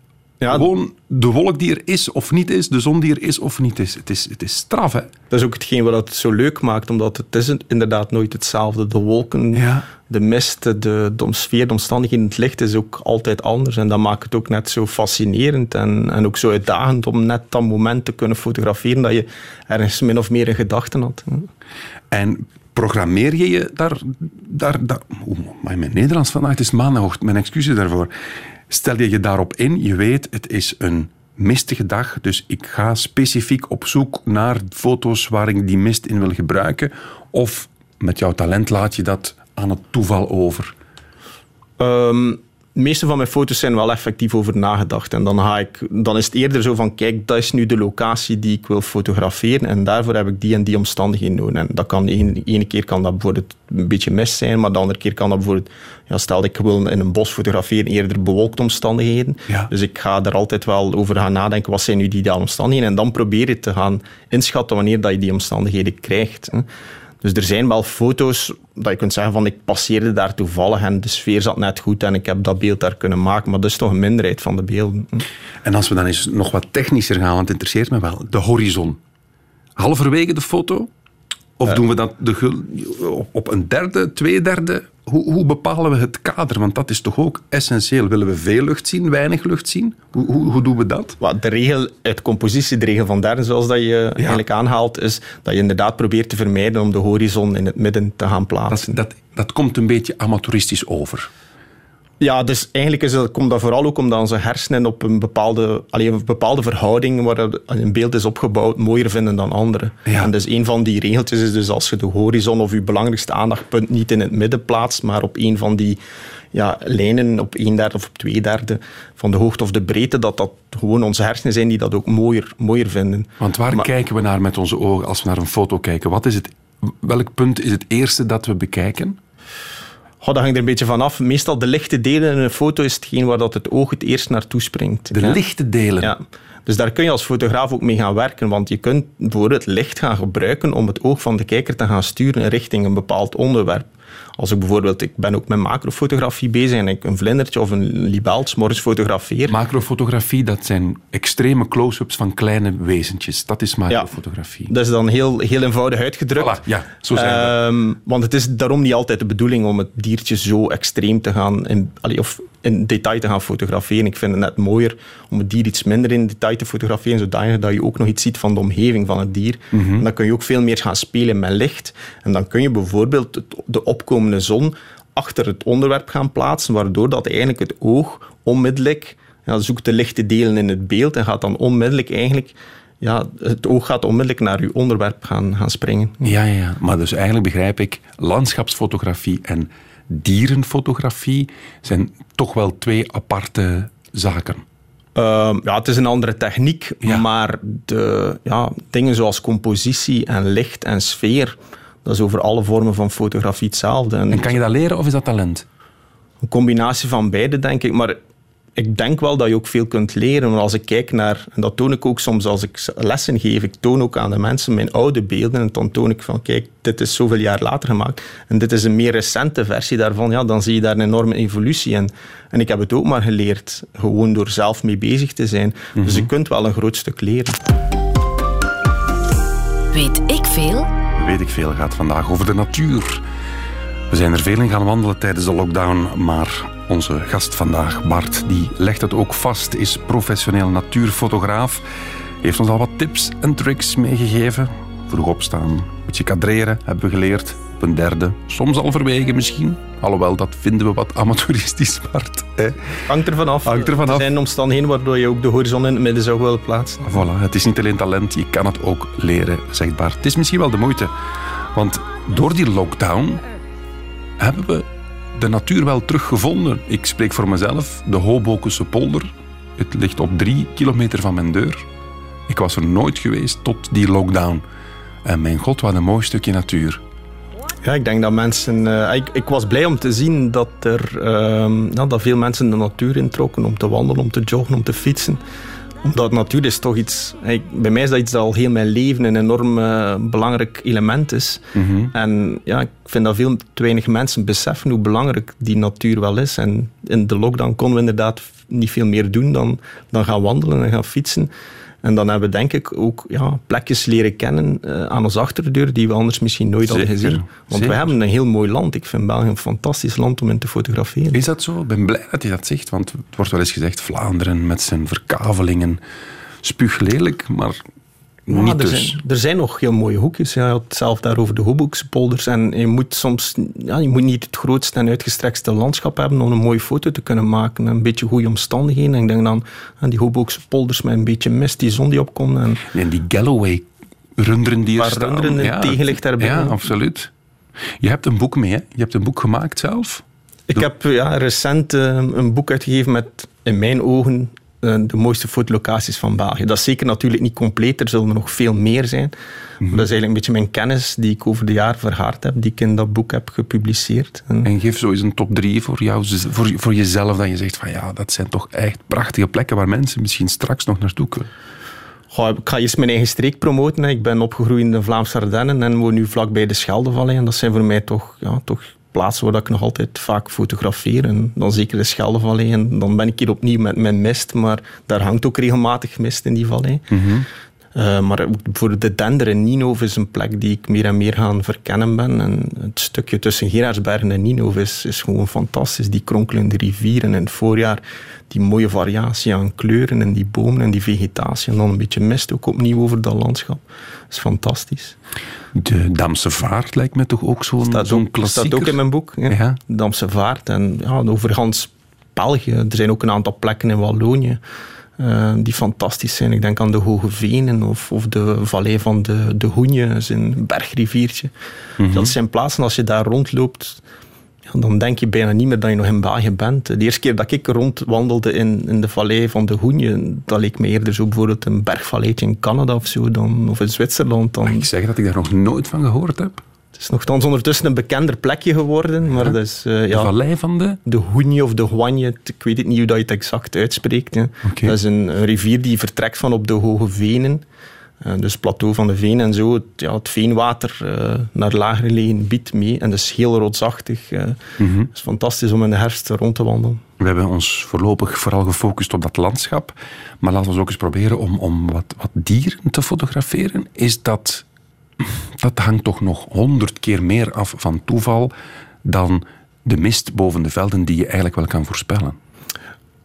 Gewoon de wolk die er is of niet is, de zon die er is of niet is. Het is, het is straf, hè? Dat is ook hetgeen wat het zo leuk maakt, omdat het is inderdaad nooit hetzelfde. De wolken, de mist, de, de sfeer, de omstandigheden, het licht is ook altijd anders. En dat maakt het ook net zo fascinerend en, en ook zo uitdagend om net dat moment te kunnen fotograferen dat je ergens min of meer in gedachten had. En programmeer je je daar... daar, daar Oeh, maar mijn Nederlands vandaag, het is maandagochtend, mijn excuses daarvoor. Stel je je daarop in, je weet, het is een mistige dag, dus ik ga specifiek op zoek naar foto's waar ik die mist in wil gebruiken. Of met jouw talent laat je dat aan het toeval over. Ehm, de meeste van mijn foto's zijn wel effectief over nagedacht. En dan, ga ik, dan is het eerder zo van, kijk, dat is nu de locatie die ik wil fotograferen en daarvoor heb ik die en die omstandigheden nodig. En dat kan, de ene, keer kan dat bijvoorbeeld een beetje mist zijn, maar de andere keer kan dat bijvoorbeeld, ja, stel ik wil in een bos fotograferen, eerder bewolkte omstandigheden. Dus ik ga er altijd wel over gaan nadenken, wat zijn nu die ideale omstandigheden? En dan probeer je te gaan inschatten wanneer dat je die omstandigheden krijgt. hè. Dus er zijn wel foto's dat je kunt zeggen van ik passeerde daar toevallig en de sfeer zat net goed en ik heb dat beeld daar kunnen maken. Maar dat is toch een minderheid van de beelden. En als we dan eens nog wat technischer gaan, want het interesseert me wel. De horizon. Halverwege de foto? Of Eh. doen we dat de, op een derde, twee derde? Hoe, hoe bepalen we het kader? Want dat is toch ook essentieel. Willen we veel lucht zien, weinig lucht zien? Hoe, hoe, hoe doen we dat? Wat de regel de regel van derde, zoals dat je eigenlijk aanhaalt, is dat je inderdaad probeert te vermijden om de horizon in het midden te gaan plaatsen. Dat, dat komt een beetje amateuristisch over. Ja, dus eigenlijk is dat, komt dat vooral ook omdat onze hersenen op een bepaalde, alleen een bepaalde verhouding waar een beeld is opgebouwd mooier vinden dan andere. En dus een van die regeltjes is dus als je de horizon of je belangrijkste aandachtpunt niet in het midden plaatst, maar op een van die ja, lijnen op een derde of op twee derde van de hoogte of de breedte, dat dat gewoon onze hersenen zijn die dat ook mooier, mooier vinden. Want waar kijken we naar met onze ogen als we naar een foto kijken? Wat is het, welk punt is het eerste dat we bekijken? Dat hangt er een beetje van af. Meestal de lichte delen in een foto is hetgeen waar dat het oog het eerst naartoe springt. De lichte delen? Ja. Dus daar kun je als fotograaf ook mee gaan werken, want je kunt bijvoorbeeld licht gaan gebruiken om het oog van de kijker te gaan sturen richting een bepaald onderwerp. Als ik bijvoorbeeld, ik ben ook met macrofotografie bezig en ik een vlindertje of een libelt morgens fotografeer. Macrofotografie, dat zijn extreme close-ups van kleine wezentjes. Dat is macrofotografie. Dat is dan heel, heel eenvoudig uitgedrukt. Voilà, ja, zo zijn we. Ehm, want het is daarom niet altijd de bedoeling om het diertje zo extreem te gaan, in, allee, of in detail te gaan fotograferen. Ik vind het net mooier om het dier iets minder in detail te fotograferen, zodanig dat je ook nog iets ziet van de omgeving van het dier. Mhm. En dan kun je ook veel meer gaan spelen met licht. En dan kun je bijvoorbeeld de opkomende zon achter het onderwerp gaan plaatsen, waardoor dat eigenlijk het oog onmiddellijk ja, zoekt de lichte delen in het beeld en gaat dan onmiddellijk eigenlijk... Ja, het oog gaat onmiddellijk naar uw onderwerp gaan, gaan springen. Ja, ja, ja. Maar dus eigenlijk begrijp ik, landschapsfotografie en dierenfotografie zijn toch wel twee aparte zaken. Ehm, ja, het is een andere techniek, maar de ja, dingen zoals compositie en licht en sfeer, dat is over alle vormen van fotografie hetzelfde. En kan je dat leren of is dat talent? Een combinatie van beide, denk ik. Maar ik denk wel dat je ook veel kunt leren. Maar als ik kijk naar, en dat toon ik ook soms als ik lessen geef, ik toon ook aan de mensen mijn oude beelden en dan toon ik van, kijk, dit is zoveel jaar later gemaakt en dit is een meer recente versie daarvan, ja, dan zie je daar een enorme evolutie in. En ik heb het ook maar geleerd, gewoon door zelf mee bezig te zijn. Dus je kunt wel een groot stuk leren. Weet ik veel? Weet ik veel gaat vandaag over de natuur. We zijn er veel in gaan wandelen tijdens de lockdown, maar onze gast vandaag, Bart, die legt het ook vast, is professioneel natuurfotograaf. Heeft ons al wat tips en tricks meegegeven. Vroeg opstaan, beetje kadreren, hebben we geleerd. Op een derde, soms al verwegen misschien. Alhoewel, dat vinden we wat amateuristisch, Bart. Hè? Hangt er vanaf. Hangt er vanaf. Er zijn omstandigheden waardoor je ook de horizon in het midden zou willen plaatsen. Voilà, het is niet alleen talent, je kan het ook leren, zegt Bart. Het is misschien wel de moeite, want door die lockdown hebben we de natuur wel teruggevonden. Ik spreek voor mezelf, de Hobokense polder. Het ligt op drie kilometer van mijn deur. Ik was er nooit geweest tot die lockdown. En mijn god, wat een mooi stukje natuur. Ja, ik denk dat mensen. eh, ik, ik was blij om te zien dat er ehm, ja, dat veel mensen de natuur introkken om te wandelen, om te joggen, om te fietsen. Omdat natuur is toch iets. ik- bij mij is dat iets dat al heel mijn leven een enorm eh, belangrijk element is. En ja, ik vind dat veel te weinig mensen beseffen hoe belangrijk die natuur wel is. En in de lockdown konden we inderdaad niet veel meer doen dan, dan gaan wandelen en gaan fietsen. En dan hebben we denk ik ook ja, plekjes leren kennen eh, aan onze achterdeur die we anders misschien nooit hadden gezien. Want zeker. we hebben een heel mooi land. Ik vind België een fantastisch land om in te fotograferen. Is dat zo? Ik ben blij dat je dat zegt, want het wordt wel eens gezegd Vlaanderen met zijn verkavelingen. Spuuglelijk, maar Ja, niet er, dus. zijn, er zijn nog heel mooie hoekjes. Ja, je had het zelf daar over de Hoboekse polders. En je moet soms ja, je moet niet het grootste en uitgestrekste landschap hebben om een mooie foto te kunnen maken. Een beetje goede omstandigheden. En ik denk dan aan die Hoboekse polders met een beetje mist, die zon die opkomt. En En die Galloway runderen die er Waar staan. runderen in tegenlicht daarbij. Ja, absoluut. Je hebt een boek mee, hè? Je hebt een boek gemaakt zelf. Ik heb ja, recent eh, een boek uitgegeven met, in mijn ogen, de mooiste fotolocaties van België. Dat is zeker natuurlijk niet compleet, er zullen er nog veel meer zijn. Maar dat is eigenlijk een beetje mijn kennis die ik over de jaren vergaard heb, die ik in dat boek heb gepubliceerd. En En geef zo eens een top drie voor, jou, voor, voor jezelf, dat je zegt van ja, dat zijn toch echt prachtige plekken waar mensen misschien straks nog naartoe kunnen. Goh, ik ga eerst mijn eigen streek promoten. Ik ben opgegroeid in de Vlaamse Ardennen en woon nu vlakbij de Scheldevallei. En dat zijn voor mij toch, ja, toch plaatsen waar ik nog altijd vaak fotografeer. En dan zeker de Scheldevallei. En dan ben ik hier opnieuw met mijn mist, maar daar hangt ook regelmatig mist in die vallei. Eh, maar bijvoorbeeld de Dender in Ninove is een plek die ik meer en meer gaan verkennen ben. En het stukje tussen Gerardsbergen en Ninove is, is gewoon fantastisch. Die kronkelende rivieren in het voorjaar, die mooie variatie aan kleuren en die bomen en die vegetatie. En dan een beetje mist ook opnieuw over dat landschap. Dat is fantastisch. De Damse Vaart lijkt me toch ook zo'n ook, klassieker. staat ook in mijn boek. Ja. Ja. Damse Vaart en ja, over gans België. Er zijn ook een aantal plekken in Wallonië eh, die fantastisch zijn. Ik denk aan de Hoge Venen of, of de vallei van de, de Hoenje, een bergriviertje. Dat zijn plaatsen, als je daar rondloopt, ja, dan denk je bijna niet meer dat je nog in België bent. De eerste keer dat ik rondwandelde in, in de vallei van de Hoenje, dat leek me eerder zo bijvoorbeeld een bergvalleitje in Canada of zo, dan, of in Zwitserland. Dan, Ik zeg dat ik daar nog nooit van gehoord heb. Het is nogthans ondertussen een bekender plekje geworden, maar dat is... eh, De ja, vallei van de... de Hoenje of de Hoanje, ik weet het niet hoe dat je het exact uitspreekt. hè. Dat is een, een rivier die vertrekt van op de Hoge Venen. Eh, dus plateau van de Veen en zo, het, ja, het veenwater eh, naar lager gelegen gebied mee. En dat is heel rotsachtig. Mhm. Het is fantastisch om in de herfst rond te wandelen. We hebben ons voorlopig vooral gefocust op dat landschap. Maar laten we ook eens proberen om, om wat, wat dieren te fotograferen. Is dat, dat hangt toch nog honderd keer meer af van toeval dan de mist boven de velden die je eigenlijk wel kan voorspellen.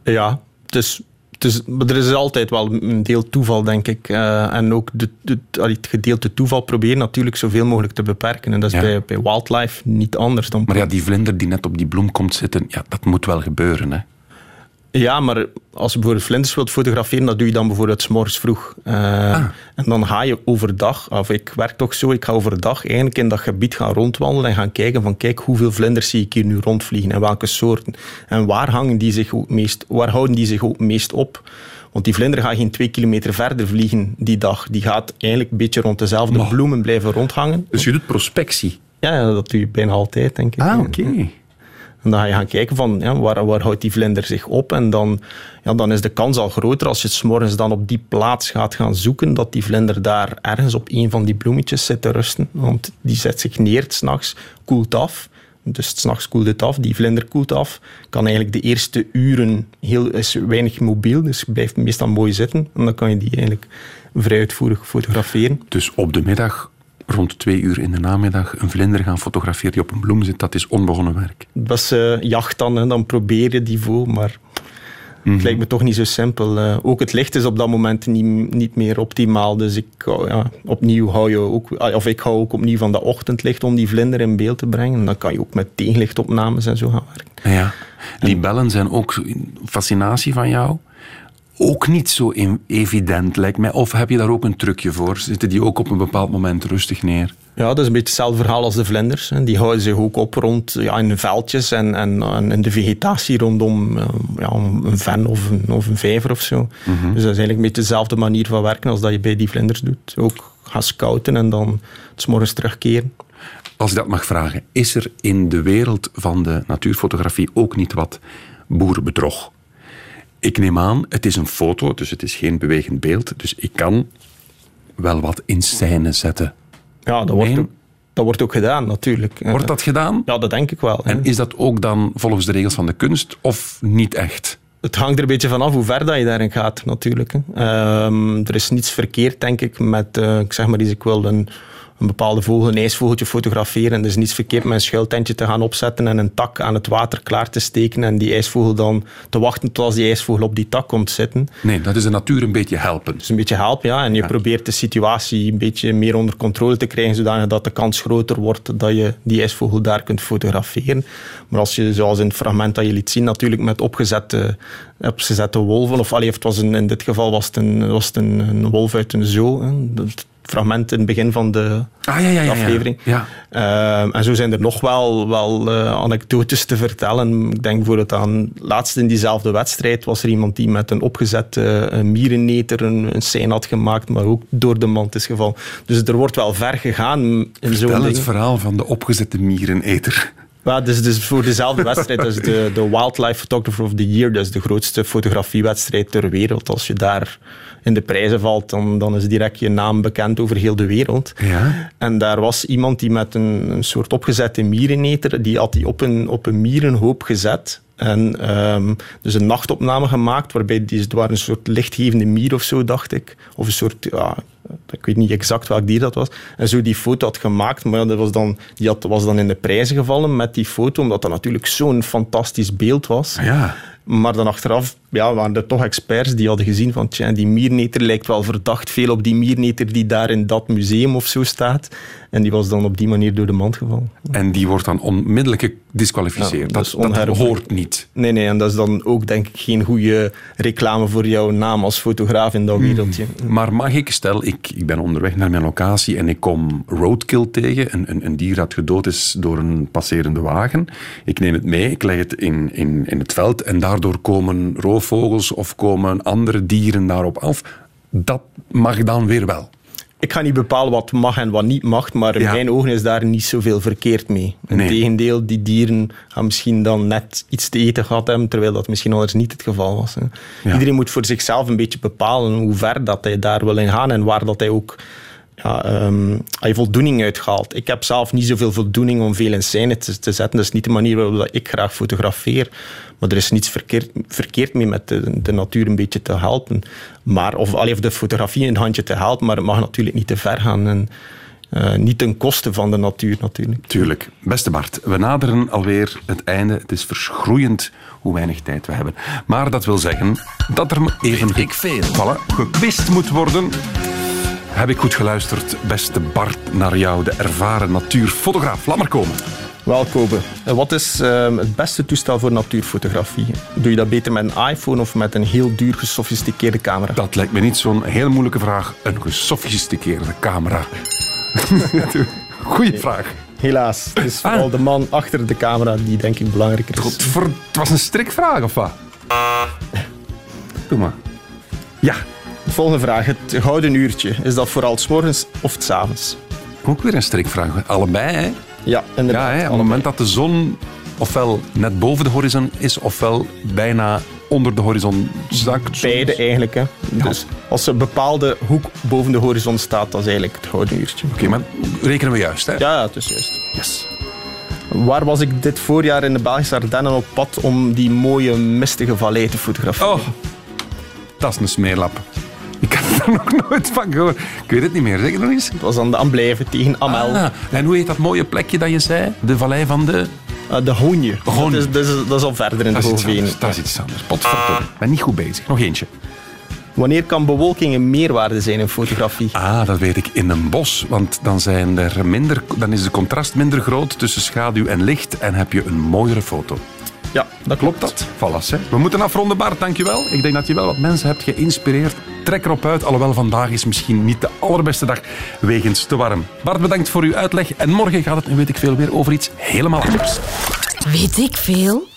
Ja, het is, het is, maar er is altijd wel een deel toeval, denk ik. Eh, en ook de, het gedeelte toeval proberen natuurlijk zoveel mogelijk te beperken. En dat is Ja. bij, bij wildlife niet anders dan... Maar ja, die vlinder die net op die bloem komt zitten, ja, dat moet wel gebeuren. Hè? Ja, maar als je bijvoorbeeld vlinders wilt fotograferen, dat doe je dan bijvoorbeeld 's morgens vroeg. Eh, En dan ga je overdag, of ik werk toch zo, ik ga overdag eigenlijk in dat gebied gaan rondwandelen en gaan kijken van kijk, hoeveel vlinders zie ik hier nu rondvliegen en welke soorten. En waar, hangen die zich ook meest, waar houden die zich ook meest op? Want die vlinder gaat geen twee kilometer verder vliegen die dag. Die gaat eigenlijk een beetje rond dezelfde bloemen blijven rondhangen. Dus je doet prospectie? Ja, ja, dat doe je bijna altijd, denk ik. Ah, oké. En dan ga je gaan kijken van ja, waar, waar houdt die vlinder zich op. En dan, ja, dan is de kans al groter als je 's morgens dan op die plaats gaat gaan zoeken, dat die vlinder daar ergens op een van die bloemetjes zit te rusten. Want die zet zich neer s'nachts, koelt af. Dus s'nachts koelt het af, die vlinder koelt af. Kan eigenlijk de eerste uren heel, is weinig mobiel, dus blijft meestal mooi zitten. En dan kan je die eigenlijk vrij uitvoerig fotograferen. Dus op de middag, rond twee uur in de namiddag, een vlinder gaan fotograferen die op een bloem zit, dat is onbegonnen werk. Dat is eh, jacht dan, hè. dan probeer je die voor, maar het lijkt me toch niet zo simpel. Eh, ook het licht is op dat moment niet, niet meer optimaal, dus ik, ja, opnieuw hou je ook, ah, of ik hou ook opnieuw van dat ochtendlicht om die vlinder in beeld te brengen. Dan kan je ook met tegenlichtopnames en zo gaan werken. Ja. Libellen zijn ook een fascinatie van jou. Ook niet zo evident, lijkt mij. Of heb je daar ook een trucje voor? Zitten die ook op een bepaald moment rustig neer? Ja, dat is een beetje hetzelfde verhaal als de vlinders. hè. Die houden zich ook op rond ja, in veldjes en, en, en in de vegetatie rondom eh, ja, een ven of een, of een vijver of zo. Dus dat is eigenlijk een beetje dezelfde manier van werken als dat je bij die vlinders doet. Ook gaan scouten en dan s morgens terugkeren. Als ik dat mag vragen, is er in de wereld van de natuurfotografie ook niet wat boerenbedrog? Ik neem aan, het is een foto, dus het is geen bewegend beeld. Dus ik kan wel wat in scène zetten. Ja, dat wordt, ook, dat wordt ook gedaan natuurlijk. Wordt dat gedaan? Ja, dat denk ik wel. hè. En is dat ook dan volgens de regels van de kunst of niet echt? Het hangt er een beetje vanaf hoe ver dat je daarin gaat, natuurlijk. hè. Ehm, er is niets verkeerd, denk ik, met, eh, ik zeg maar eens, ik wil een, een bepaalde vogel, een ijsvogeltje fotograferen. Er is niets verkeerd met een schuiltentje te gaan opzetten en een tak aan het water klaar te steken en die ijsvogel dan te wachten tot als die ijsvogel op die tak komt zitten. Nee, dat is de natuur een beetje helpen. Dus een beetje helpen, ja. En je probeert de situatie een beetje meer onder controle te krijgen, zodanig dat de kans groter wordt dat je die ijsvogel daar kunt fotograferen. Maar als je, zoals in het fragment dat je liet zien, natuurlijk met opgezette, opgezette wolven, of allee, het was een, in dit geval was het een, was het een, een wolf uit een zoo. Hè. Dat fragment in het begin van de Ah, ja, ja, ja, aflevering. Ehm, en zo zijn er nog wel, wel eh, anekdotes te vertellen. Ik denk bijvoorbeeld aan, laatst in diezelfde wedstrijd was er iemand die met een opgezette uh, mierenneter een, een sein had gemaakt, maar ook door de mand is gevallen. Dus er wordt wel ver gegaan in zo'n Vertel het verhaal van de opgezette miereneter. Ja, dus, dus voor dezelfde wedstrijd, is de, de Wildlife Photographer of the Year, dat is de grootste fotografiewedstrijd ter wereld. Als je daar in de prijzen valt, dan, dan is direct je naam bekend over heel de wereld. Ja. En daar was iemand die met een, een soort opgezette miereneter, die had die op een, op een mierenhoop gezet. En ehm, dus een nachtopname gemaakt, waarbij die, het waren een soort lichtgevende mier of zo, dacht ik. Of een soort, ja, ik weet niet exact welk dier dat was. En zo die foto had gemaakt, maar dat was dan, die had, was dan in de prijzen gevallen met die foto, omdat dat natuurlijk zo'n fantastisch beeld was. Ja. Maar dan achteraf ja, waren er toch experts die hadden gezien van tja, die mierneter lijkt wel verdacht veel op die mierneter die daar in dat museum of zo staat. En die was dan op die manier door de mand gevallen. En die wordt dan onmiddellijk gedisqualificeerd. Ja, dat, dat hoort niet. Nee, nee, en dat is dan ook denk ik geen goede reclame voor jouw naam als fotograaf in dat wereldje. Maar mag ik, stel ik, ik ben onderweg naar mijn locatie en ik kom roadkill tegen, een, een, een dier dat gedood is door een passerende wagen. Ik neem het mee, ik leg het in, in, in het veld en daardoor komen roofvogels of komen andere dieren daarop af. Dat mag dan weer wel. ik ga niet bepalen wat mag en wat niet mag, maar in Ja. mijn ogen is daar niet zoveel verkeerd mee. Nee. Integendeel, die dieren gaan misschien dan net iets te eten gehad hebben, terwijl dat misschien anders niet het geval was. Ja. Iedereen moet voor zichzelf een beetje bepalen hoe ver dat hij daar wil in gaan en waar dat hij ook ja, ehm, hij voldoening uithaalt. Ik heb zelf niet zoveel voldoening om veel in scène te, te zetten. Dat is niet de manier waarop ik graag fotografeer. Maar er is niets verkeerd, verkeerd mee met de, de natuur een beetje te helpen. Maar, of, allee, of de fotografie een handje te helpen, maar het mag natuurlijk niet te ver gaan. En, eh, niet ten koste van de natuur natuurlijk. Tuurlijk. Beste Bart, we naderen alweer het einde. Het is verschroeiend hoe weinig tijd we hebben. Maar dat wil zeggen dat er even ik veel. Voilà, gekwist moet worden. Heb ik goed geluisterd, beste Bart, naar jou, de ervaren natuurfotograaf. Laat maar komen. Wel, Kobe. Eh, Wat is ehm, het beste toestel voor natuurfotografie? Doe je dat beter met een iPhone of met een heel duur gesofisticeerde camera? Dat lijkt me niet zo'n heel moeilijke vraag. Een gesofisticeerde camera. Goeie vraag. Helaas. Het is vooral de man achter de camera die denk ik belangrijker is. Godver... Het was een strikvraag, of wat? Doe maar. Ja. De volgende vraag. Het gouden uurtje. Is dat vooral 's morgens of 's avonds? Ook weer een strikvraag. Allebei, hè? Ja, inderdaad. Ja, hè? op het moment dat de zon ofwel net boven de horizon is, ofwel bijna onder de horizon zakt. Beide eigenlijk. Hè. Dus als een bepaalde hoek boven de horizon staat, dat is eigenlijk het gouden uurtje. Oké, maar rekenen we juist, hè? Ja, ja, het is juist. Yes. Waar was ik dit voorjaar in de Belgische Ardennen op pad om die mooie mistige vallei te fotograferen? Oh, dat is een smeerlap. Ik heb er nog nooit van gehoord. Ik weet het niet meer. Zeg het nog eens. Het was aan de Amblijven tegen Amel. Ah, en hoe heet dat mooie plekje dat je zei? De vallei van de... Uh, de Hoonje. Dat, is, dat, is, dat is al verder in Dat de anders. Dat is iets anders. Potverdomme. Ik ben niet goed bezig. Nog eentje. Wanneer kan bewolking een meerwaarde zijn in fotografie? Ah, dat weet ik. In een bos. Want dan, zijn er minder, dan is de contrast minder groot tussen schaduw en licht. En heb je een mooiere foto. Ja, dat klopt. Dat. Hè. We moeten afronden, Bart. Dankjewel. Ik denk dat je wel wat mensen hebt geïnspireerd. Trek erop uit. Alhoewel vandaag is misschien niet de allerbeste dag wegens te warm. Bart, bedankt voor uw uitleg. En morgen gaat het, weet ik veel, weer over iets helemaal anders. Weet ik veel?